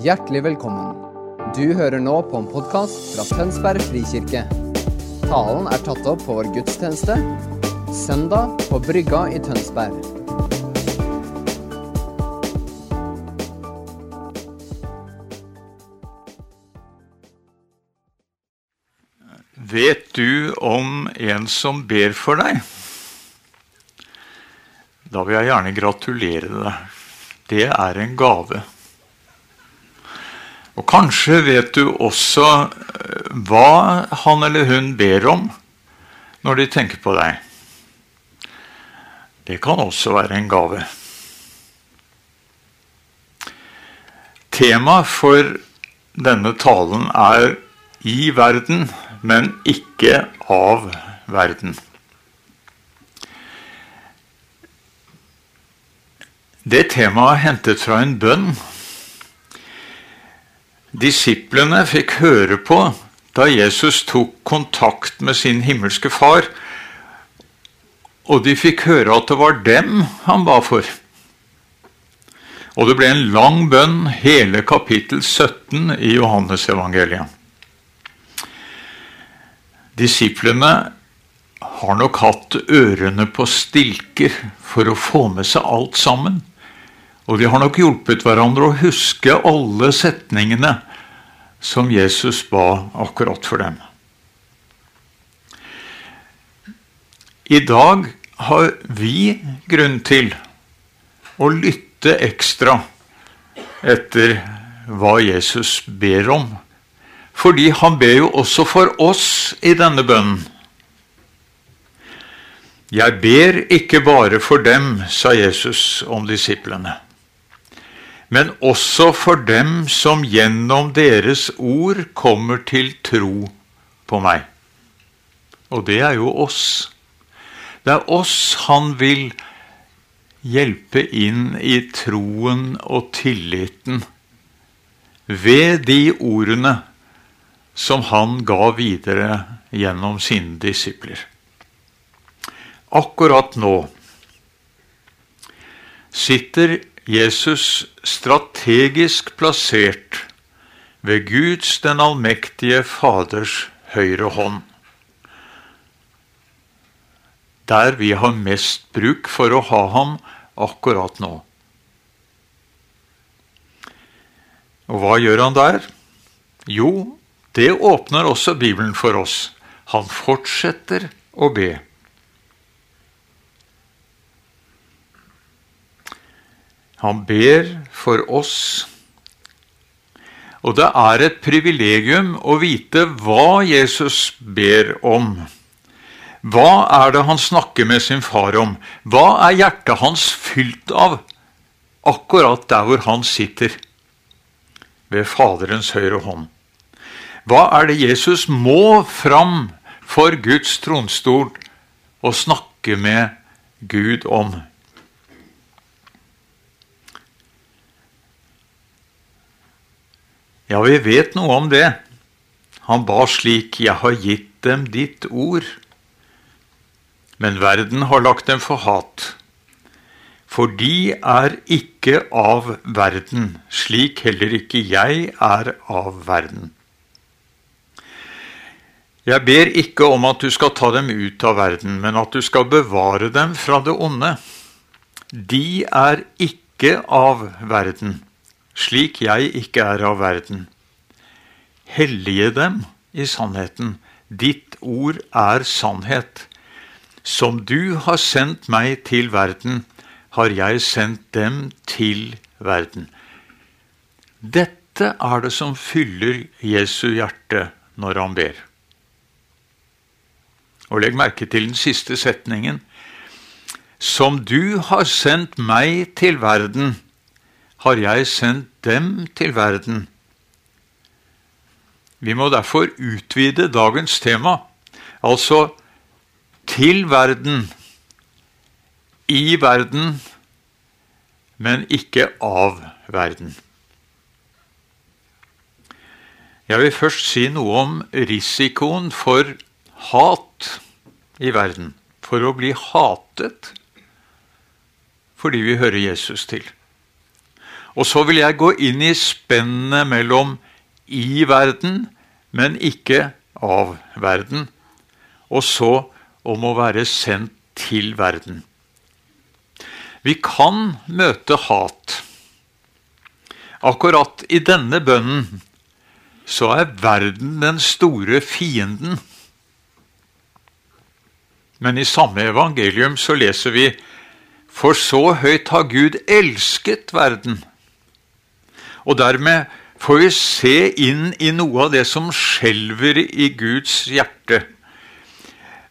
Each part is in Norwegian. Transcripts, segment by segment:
Hjertelig velkommen. Du hører nå på en podkast fra Tønsberg frikirke. Talen er tatt opp på vår gudstjeneste søndag på Brygga i Tønsberg. Vet du om en som ber for deg? Da vil jeg gjerne gratulere deg. Det er en gave. Og kanskje vet du også eh, hva han eller hun ber om når de tenker på deg. Det kan også være en gave. Temaet for denne talen er 'i verden, men ikke av verden'. Det temaet er hentet fra en bønn disiplene fikk høre på da Jesus tok kontakt med sin himmelske far, og de fikk høre at det var dem han ba for. Og det ble en lang bønn, hele kapittel 17 i Johannesevangeliet. Disiplene har nok hatt ørene på stilker for å få med seg alt sammen. Og de har nok hjulpet hverandre å huske alle setningene som Jesus ba akkurat for dem. I dag har vi grunn til å lytte ekstra etter hva Jesus ber om. Fordi han ber jo også for oss i denne bønnen. Jeg ber ikke bare for dem, sa Jesus om disiplene men også for dem som gjennom deres ord kommer til tro på meg. Og det er jo oss. Det er oss han vil hjelpe inn i troen og tilliten ved de ordene som han ga videre gjennom sine disipler. Akkurat nå sitter Jesus strategisk plassert ved Guds den allmektige Faders høyre hånd. Der vi har mest bruk for å ha ham akkurat nå. Og hva gjør han der? Jo, det åpner også Bibelen for oss. Han fortsetter å be. Han ber for oss. Og det er et privilegium å vite hva Jesus ber om. Hva er det han snakker med sin far om? Hva er hjertet hans fylt av akkurat der hvor han sitter, ved Faderens høyre hånd? Hva er det Jesus må fram for Guds tronstol og snakke med Gud om? Ja, vi vet noe om det. Han ba slik, Jeg har gitt dem ditt ord. Men verden har lagt dem for hat. For de er ikke av verden, slik heller ikke jeg er av verden. Jeg ber ikke om at du skal ta dem ut av verden, men at du skal bevare dem fra det onde. De er ikke av verden slik jeg ikke er av verden. Hellige dem i sannheten. Ditt ord er sannhet. Som du har sendt meg til verden, har jeg sendt dem til verden. Dette er det som fyller Jesu hjerte når han ber. Og legg merke til den siste setningen. Som du har sendt meg til verden, har jeg sendt dem til verden. Vi må derfor utvide dagens tema, altså til verden, i verden, men ikke av verden. Jeg vil først si noe om risikoen for hat i verden. For å bli hatet fordi vi hører Jesus til. Og så vil jeg gå inn i spennet mellom i verden, men ikke av verden. Og så om å være sendt til verden. Vi kan møte hat. Akkurat i denne bønnen så er verden den store fienden. Men i samme evangelium så leser vi For så høyt har Gud elsket verden. Og dermed får vi se inn i noe av det som skjelver i Guds hjerte.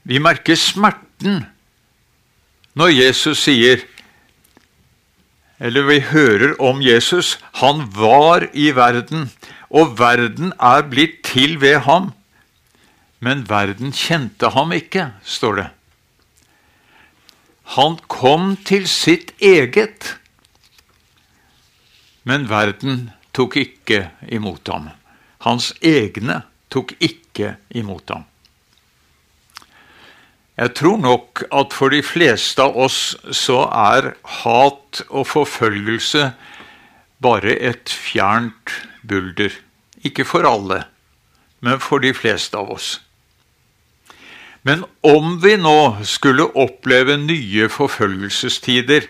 Vi merker smerten når Jesus sier Eller vi hører om Jesus. Han var i verden, og verden er blitt til ved ham. Men verden kjente ham ikke, står det. Han kom til sitt eget, men verden tok ikke imot ham. Hans egne tok ikke imot ham. Jeg tror nok at for de fleste av oss så er hat og forfølgelse bare et fjernt bulder. Ikke for alle, men for de fleste av oss. Men om vi nå skulle oppleve nye forfølgelsestider,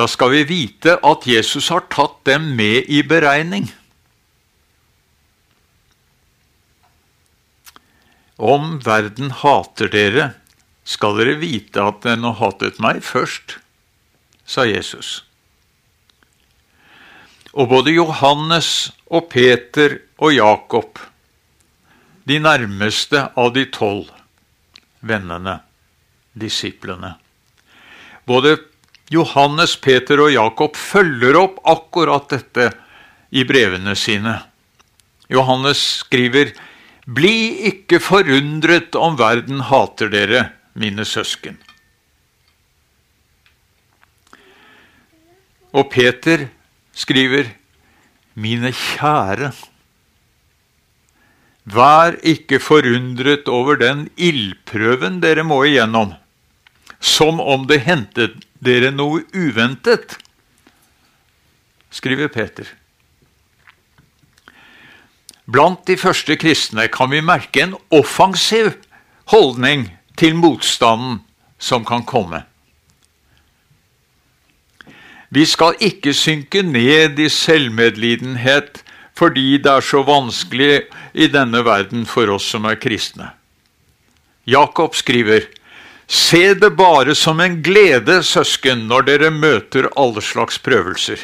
da skal vi vite at Jesus har tatt dem med i beregning. Om verden hater dere, skal dere vite at den har hatet meg først, sa Jesus. Og både Johannes og Peter og Jakob, de nærmeste av de tolv vennene, disiplene Både Johannes, Peter og Jakob følger opp akkurat dette i brevene sine. Johannes skriver, Bli ikke forundret om verden hater dere mine søsken. Og Peter skriver, mine kjære, vær ikke forundret over den ildprøven dere må igjennom, som om det hentet dere noe uventet, skriver Peter. Blant de første kristne kan vi merke en offensiv holdning til motstanden som kan komme. Vi skal ikke synke ned i selvmedlidenhet fordi det er så vanskelig i denne verden for oss som er kristne. Jakob skriver, Se det bare som en glede, søsken, når dere møter alle slags prøvelser.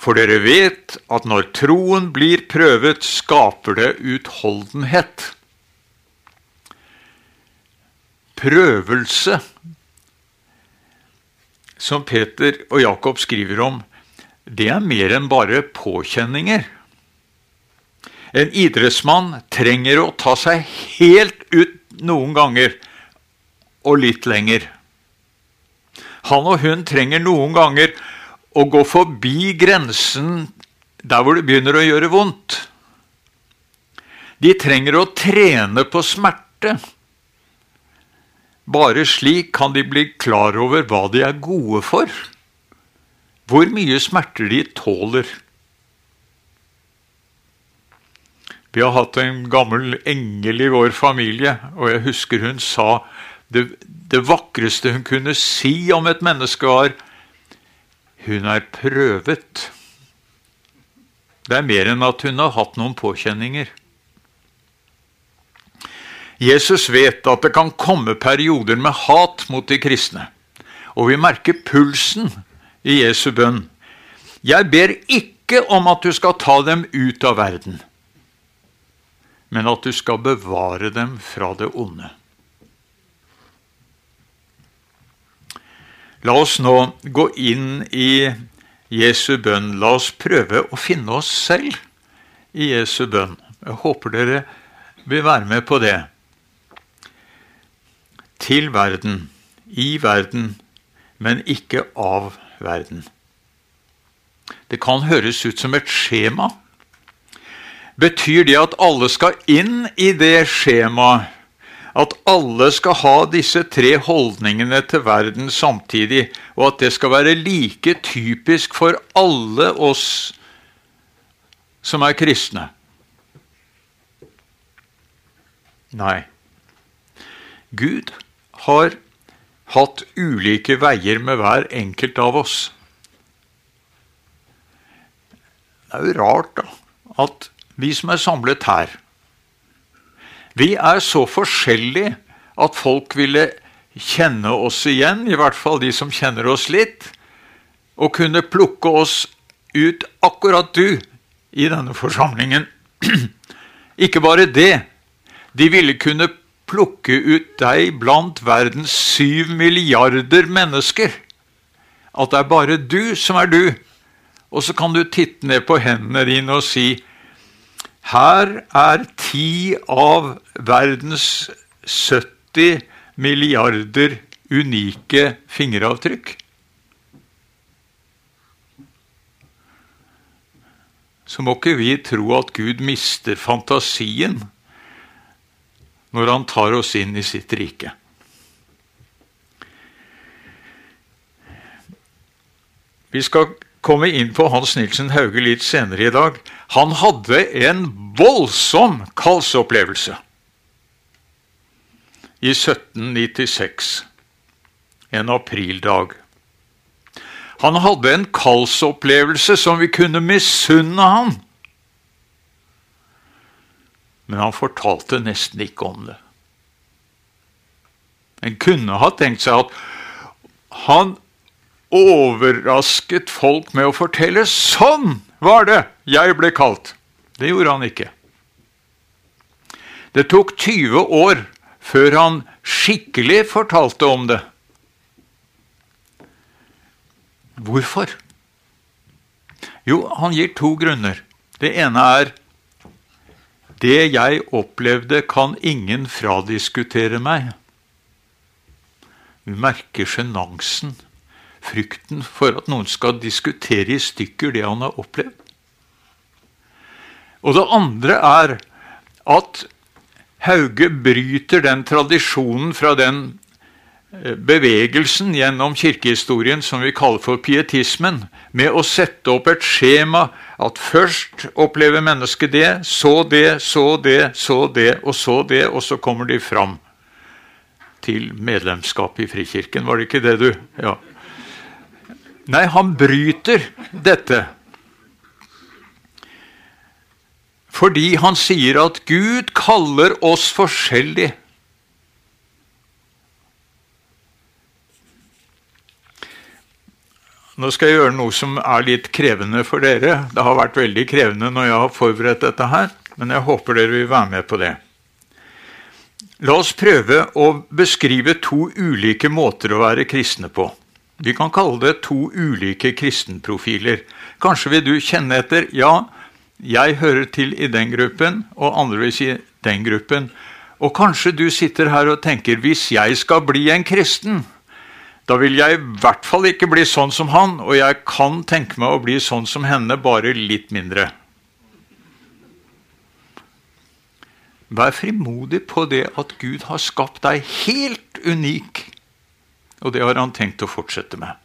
For dere vet at når troen blir prøvet, skaper det utholdenhet prøvelse som Peter og Jakob skriver om, det er mer enn bare påkjenninger. En idrettsmann trenger å ta seg helt ut noen ganger, og litt lenger. Han og hun trenger noen ganger å gå forbi grensen der hvor det begynner å gjøre vondt. De trenger å trene på smerte. Bare slik kan de bli klar over hva de er gode for, hvor mye smerter de tåler. Vi har hatt en gammel engel i vår familie, og jeg husker hun sa det, det vakreste hun kunne si om et menneske, var hun er prøvet. Det er mer enn at hun har hatt noen påkjenninger. Jesus vet at det kan komme perioder med hat mot de kristne. Og vi merker pulsen i Jesu bønn. Jeg ber ikke om at du skal ta dem ut av verden, men at du skal bevare dem fra det onde. La oss nå gå inn i Jesu bønn. La oss prøve å finne oss selv i Jesu bønn. Jeg håper dere vil være med på det til verden, i verden, men ikke av verden. Det kan høres ut som et skjema. Betyr det at alle skal inn i det skjemaet? At alle skal ha disse tre holdningene til verden samtidig, og at det skal være like typisk for alle oss som er kristne. Nei. Gud har hatt ulike veier med hver enkelt av oss. Det er jo rart da, at vi som er samlet her, vi er så forskjellige at folk ville kjenne oss igjen, i hvert fall de som kjenner oss litt, og kunne plukke oss ut akkurat du i denne forsamlingen. Ikke bare det, de ville kunne plukke ut deg blant verdens syv milliarder mennesker. At det er bare du som er du. Og så kan du titte ned på hendene dine og si her er ti av verdens 70 milliarder unike fingeravtrykk. Så må ikke vi tro at Gud mister fantasien når han tar oss inn i sitt rike. Vi skal komme inn på Hans Nilsen Hauge litt senere i dag. Han hadde en voldsom kallsopplevelse i 1796, en aprildag. Han hadde en kallsopplevelse som vi kunne misunne han. Men han fortalte nesten ikke om det. En kunne ha tenkt seg at han overrasket folk med å fortelle 'sånn var det jeg ble kalt'. Det gjorde han ikke. Det tok 20 år før han skikkelig fortalte om det. Hvorfor? Jo, han gir to grunner. Det ene er det jeg opplevde, kan ingen fradiskutere meg. Vi merker sjenansen frykten for at noen skal diskutere i stykker det han har opplevd. Og det andre er at Hauge bryter den tradisjonen fra den eh, bevegelsen gjennom kirkehistorien som vi kaller for pietismen, med å sette opp et skjema at først opplever mennesket det, så det, så det, så det og så det, og så kommer de fram til medlemskap i Frikirken. Var det ikke det, du? Ja. Nei, han bryter dette. Fordi han sier at Gud kaller oss forskjellig. Nå skal jeg gjøre noe som er litt krevende for dere. Det har vært veldig krevende når jeg har forberedt dette her, men jeg håper dere vil være med på det. La oss prøve å beskrive to ulike måter å være kristne på. Vi kan kalle det to ulike kristenprofiler. Kanskje vil du kjenne etter ja, jeg hører til i den gruppen, og andre vil si den gruppen. Og kanskje du sitter her og tenker hvis jeg skal bli en kristen, da vil jeg i hvert fall ikke bli sånn som han, og jeg kan tenke meg å bli sånn som henne, bare litt mindre. Vær frimodig på det at Gud har skapt deg helt unik og det har han tenkt å fortsette med.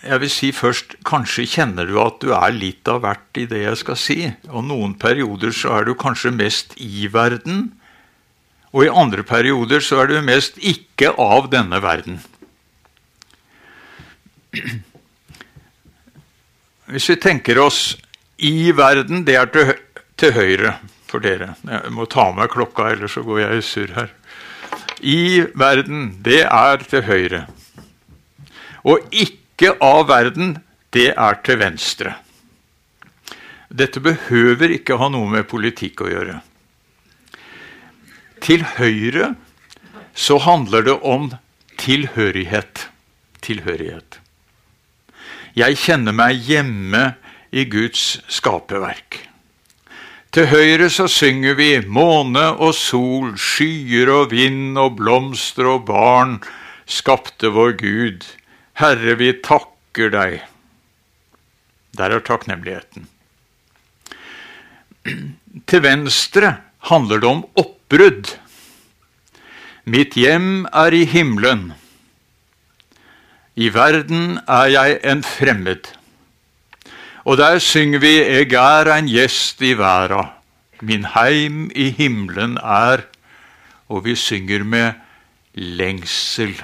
Jeg vil si først, Kanskje kjenner du at du er litt av hvert i det jeg skal si. Og Noen perioder så er du kanskje mest i verden, og i andre perioder så er du mest ikke av denne verden. Hvis vi tenker oss i verden, det er til, til høyre for dere. Jeg må ta med klokka, ellers så går jeg i surr her. I verden, det er til høyre. Og ikke av verden, det er til venstre. Dette behøver ikke ha noe med politikk å gjøre. Til høyre så handler det om tilhørighet. Tilhørighet. Jeg kjenner meg hjemme i Guds skaperverk. Til høyre så synger vi måne og sol, skyer og vind og blomster og barn skapte vår Gud. Herre, vi takker deg. Der er takknemligheten. Til venstre handler det om oppbrudd. Mitt hjem er i himmelen. I verden er jeg en fremmed. Og der synger vi Eg er ein gjest i verda. Min heim i himmelen er Og vi synger med lengsel.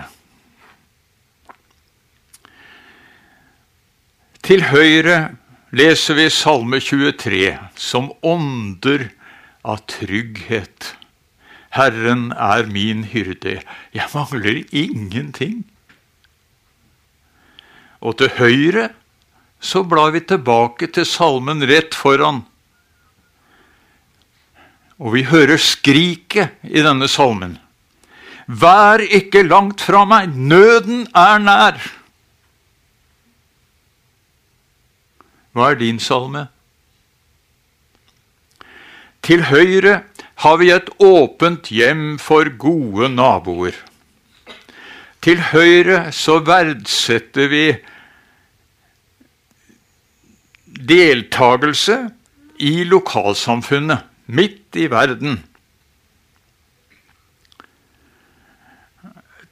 Til høyre leser vi Salme 23, som ånder av trygghet. Herren er min hyrde, jeg mangler ingenting. Og til høyre så blar vi tilbake til salmen rett foran. Og vi hører skriket i denne salmen. Vær ikke langt fra meg, nøden er nær. Hva er din salme? Til høyre har vi et åpent hjem for gode naboer. Til høyre så verdsetter vi deltagelse i lokalsamfunnet, midt i verden.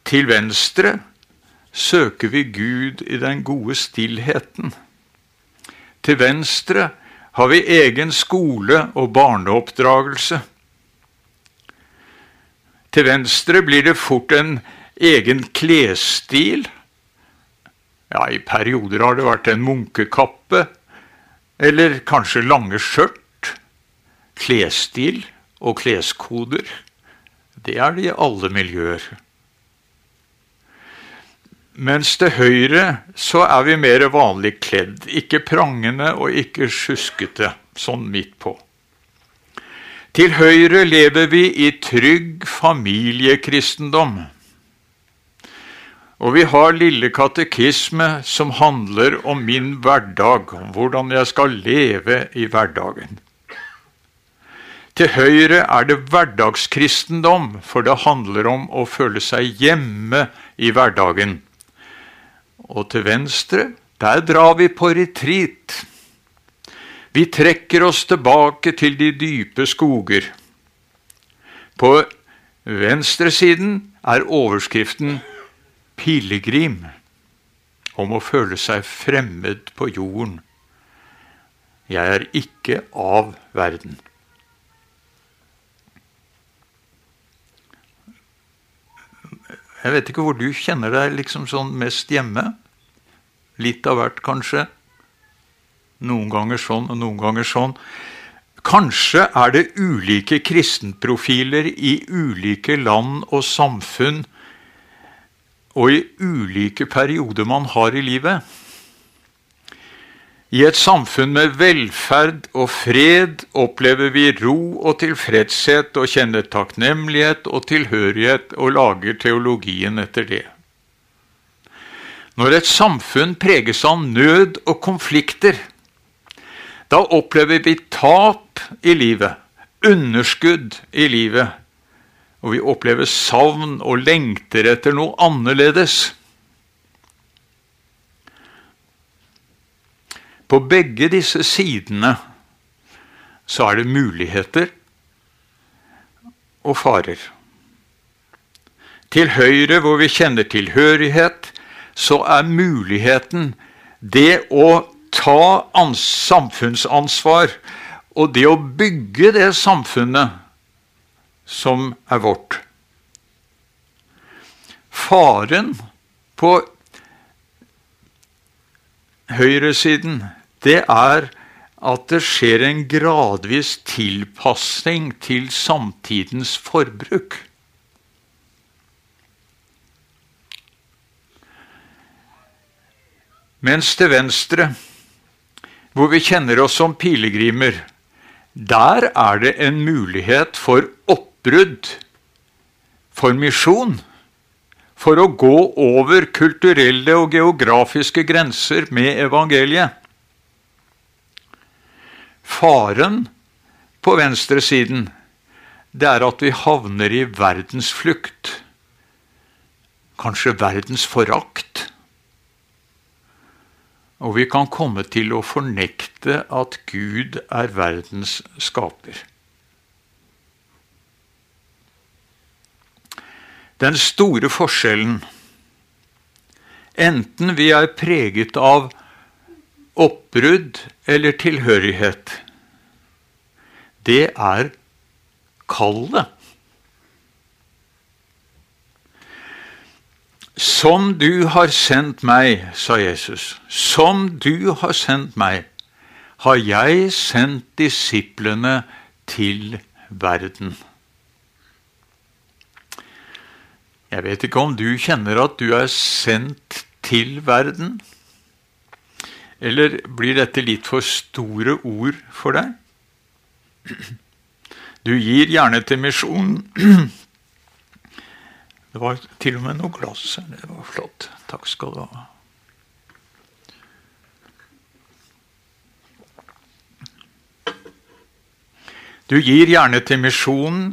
Til venstre søker vi Gud i den gode stillheten. Til venstre har vi egen skole og barneoppdragelse. Til venstre blir det fort en egen klesstil. Ja, i perioder har det vært en munkekappe, eller kanskje lange skjørt. Klesstil og kleskoder, det er det i alle miljøer. Mens til høyre så er vi mer vanlig kledd. Ikke prangende og ikke sjuskete, sånn midt på. Til høyre lever vi i trygg familiekristendom. Og vi har Lille katekisme som handler om min hverdag, om hvordan jeg skal leve i hverdagen. Til høyre er det hverdagskristendom, for det handler om å føle seg hjemme i hverdagen. Og til venstre, der drar vi på retreat. Vi trekker oss tilbake til de dype skoger. På venstresiden er overskriften 'Pilegrim', om å føle seg fremmed på jorden. Jeg er ikke av verden. Jeg vet ikke hvor du kjenner deg liksom sånn mest hjemme. Litt av hvert, kanskje. Noen ganger sånn og noen ganger sånn. Kanskje er det ulike kristenprofiler i ulike land og samfunn og i ulike perioder man har i livet. I et samfunn med velferd og fred opplever vi ro og tilfredshet og kjenner takknemlighet og tilhørighet og lager teologien etter det. Når et samfunn preges av nød og konflikter, da opplever vi tap i livet, underskudd i livet, og vi opplever savn og lengter etter noe annerledes. På begge disse sidene så er det muligheter og farer. Til høyre, hvor vi kjenner tilhørighet, så er muligheten det å ta samfunnsansvar og det å bygge det samfunnet som er vårt. Faren på høyresiden det er at det skjer en gradvis tilpassing til samtidens forbruk. Mens til venstre, hvor vi kjenner oss som pilegrimer, der er det en mulighet for oppbrudd, for misjon for å gå over kulturelle og geografiske grenser med evangeliet. Faren på venstresiden det er at vi havner i verdensflukt. Kanskje verdensforakt. og vi kan komme til å fornekte at Gud er verdens skaper. Den store forskjellen, enten vi er preget av oppbrudd eller tilhørighet, det er kallet. Som du har sendt meg, sa Jesus, som du har sendt meg, har jeg sendt disiplene til verden. Jeg vet ikke om du kjenner at du er sendt til verden? Eller blir dette litt for store ord for deg? Du gir gjerne til misjonen det var til og med noe glass her. Det var flott. Takk skal du ha. Du gir gjerne til misjonen.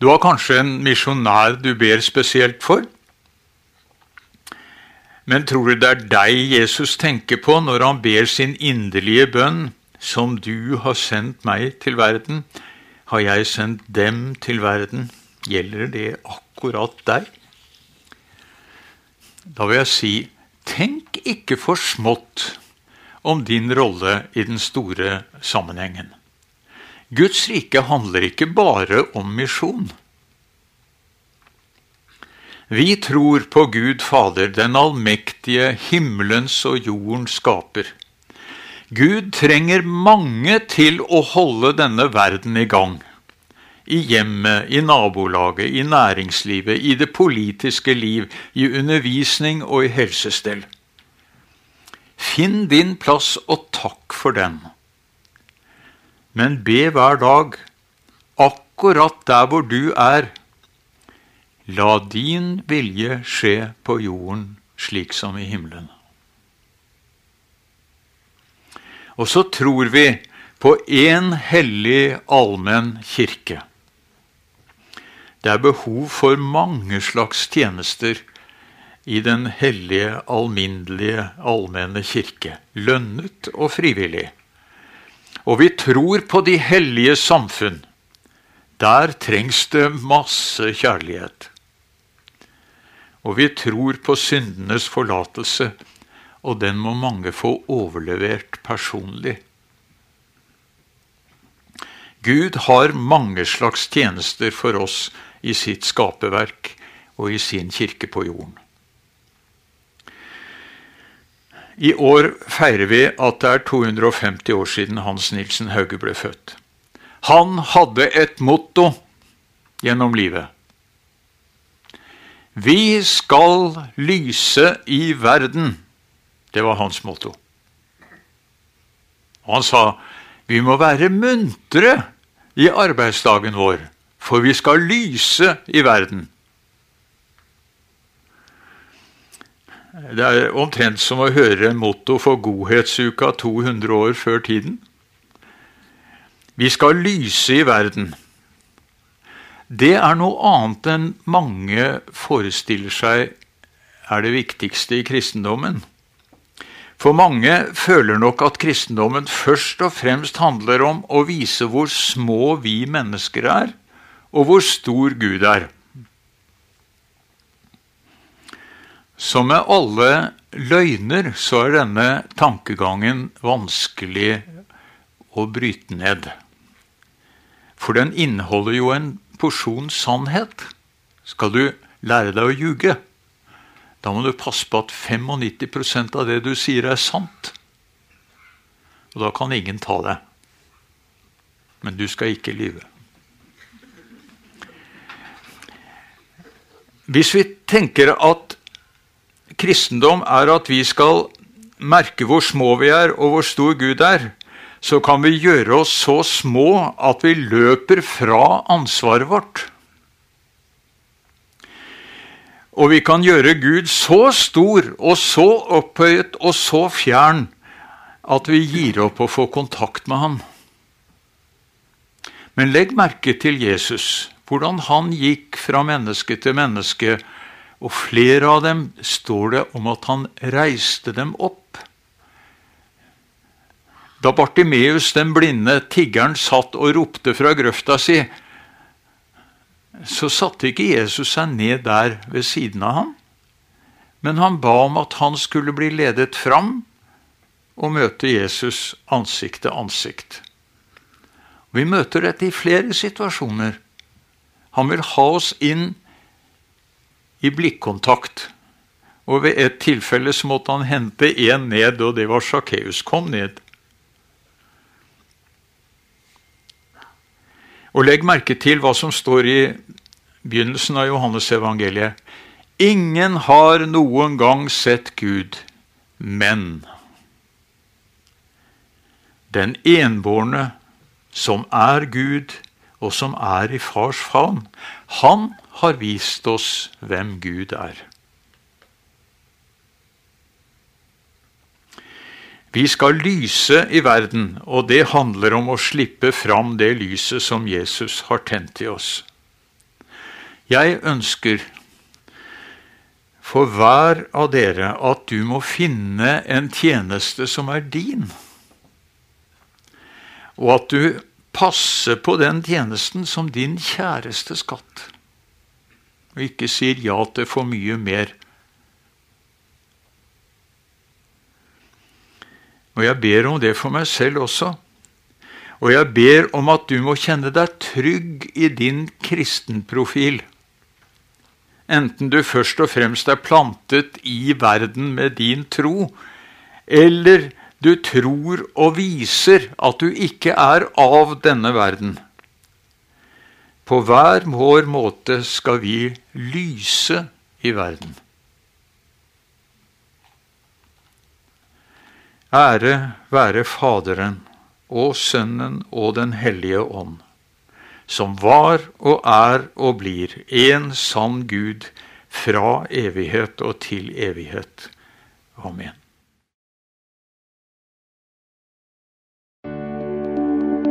Du har kanskje en misjonær du ber spesielt for. Men tror du det er deg Jesus tenker på når han ber sin inderlige bønn? Som du har sendt meg til verden, har jeg sendt dem til verden. Gjelder det akkurat? deg? Da vil jeg si tenk ikke for smått om din rolle i den store sammenhengen. Guds rike handler ikke bare om misjon. Vi tror på Gud Fader, den allmektige, himmelens og jordens skaper. Gud trenger mange til å holde denne verden i gang i hjemmet, i nabolaget, i næringslivet, i det politiske liv, i undervisning og i helsestell. Finn din plass og takk for den. Men be hver dag, akkurat der hvor du er, la din vilje skje på jorden slik som i himmelen. Og så tror vi på én hellig allmenn kirke. Det er behov for mange slags tjenester i den hellige, alminnelige, allmenne kirke, lønnet og frivillig. Og vi tror på de hellige samfunn. Der trengs det masse kjærlighet. Og vi tror på syndenes forlatelse, og den må mange få overlevert personlig. Gud har mange slags tjenester for oss i sitt skaperverk og i sin kirke på jorden. I år feirer vi at det er 250 år siden Hans Nilsen Hauge ble født. Han hadde et motto gjennom livet. Vi skal lyse i verden. Det var hans motto. Og han sa vi må være muntre i arbeidsdagen vår for vi skal lyse i verden. Det er omtrent som å høre en motto for Godhetsuka 200 år før tiden. Vi skal lyse i verden. Det er noe annet enn mange forestiller seg er det viktigste i kristendommen. For mange føler nok at kristendommen først og fremst handler om å vise hvor små vi mennesker er, og hvor stor Gud er. Som med alle løgner så er denne tankegangen vanskelig å bryte ned. For den inneholder jo en porsjon sannhet. Skal du lære deg å ljuge, da må du passe på at 95% av det du sier, er sant. Og da kan ingen ta deg. Men du skal ikke lyve. Hvis vi tenker at kristendom er at vi skal merke hvor små vi er, og hvor stor Gud er, så kan vi gjøre oss så små at vi løper fra ansvaret vårt. Og vi kan gjøre Gud så stor og så opphøyet og så fjern at vi gir opp å få kontakt med ham. Men legg merke til Jesus hvordan han gikk fra menneske til menneske. Og flere av dem står det om at han reiste dem opp. Da Bartimeus den blinde tiggeren satt og ropte fra grøfta si, så satte ikke Jesus seg ned der ved siden av ham, men han ba om at han skulle bli ledet fram og møte Jesus ansikt til ansikt. Vi møter dette i flere situasjoner. Han vil ha oss inn i blikkontakt. Og ved et tilfelle så måtte han hente én ned, og det var Sakkeus. Kom ned. Og legg merke til hva som står i begynnelsen av Johannes evangeliet. Ingen har noen gang sett Gud, men den enbårne som er Gud, og som er i fars favn, han har vist oss hvem Gud er. Vi skal lyse i verden, og det handler om å slippe fram det lyset som Jesus har tent i oss. Jeg ønsker for hver av dere at du må finne en tjeneste som er din og at du passer på den tjenesten som din kjæreste skatt, og ikke sier ja til for mye mer. Og jeg ber om det for meg selv også. Og jeg ber om at du må kjenne deg trygg i din kristenprofil. Enten du først og fremst er plantet i verden med din tro, eller du tror og viser at du ikke er av denne verden. På hver vår måte skal vi lyse i verden. Ære være Faderen og Sønnen og Den hellige ånd, som var og er og blir en sann Gud fra evighet og til evighet. Amen.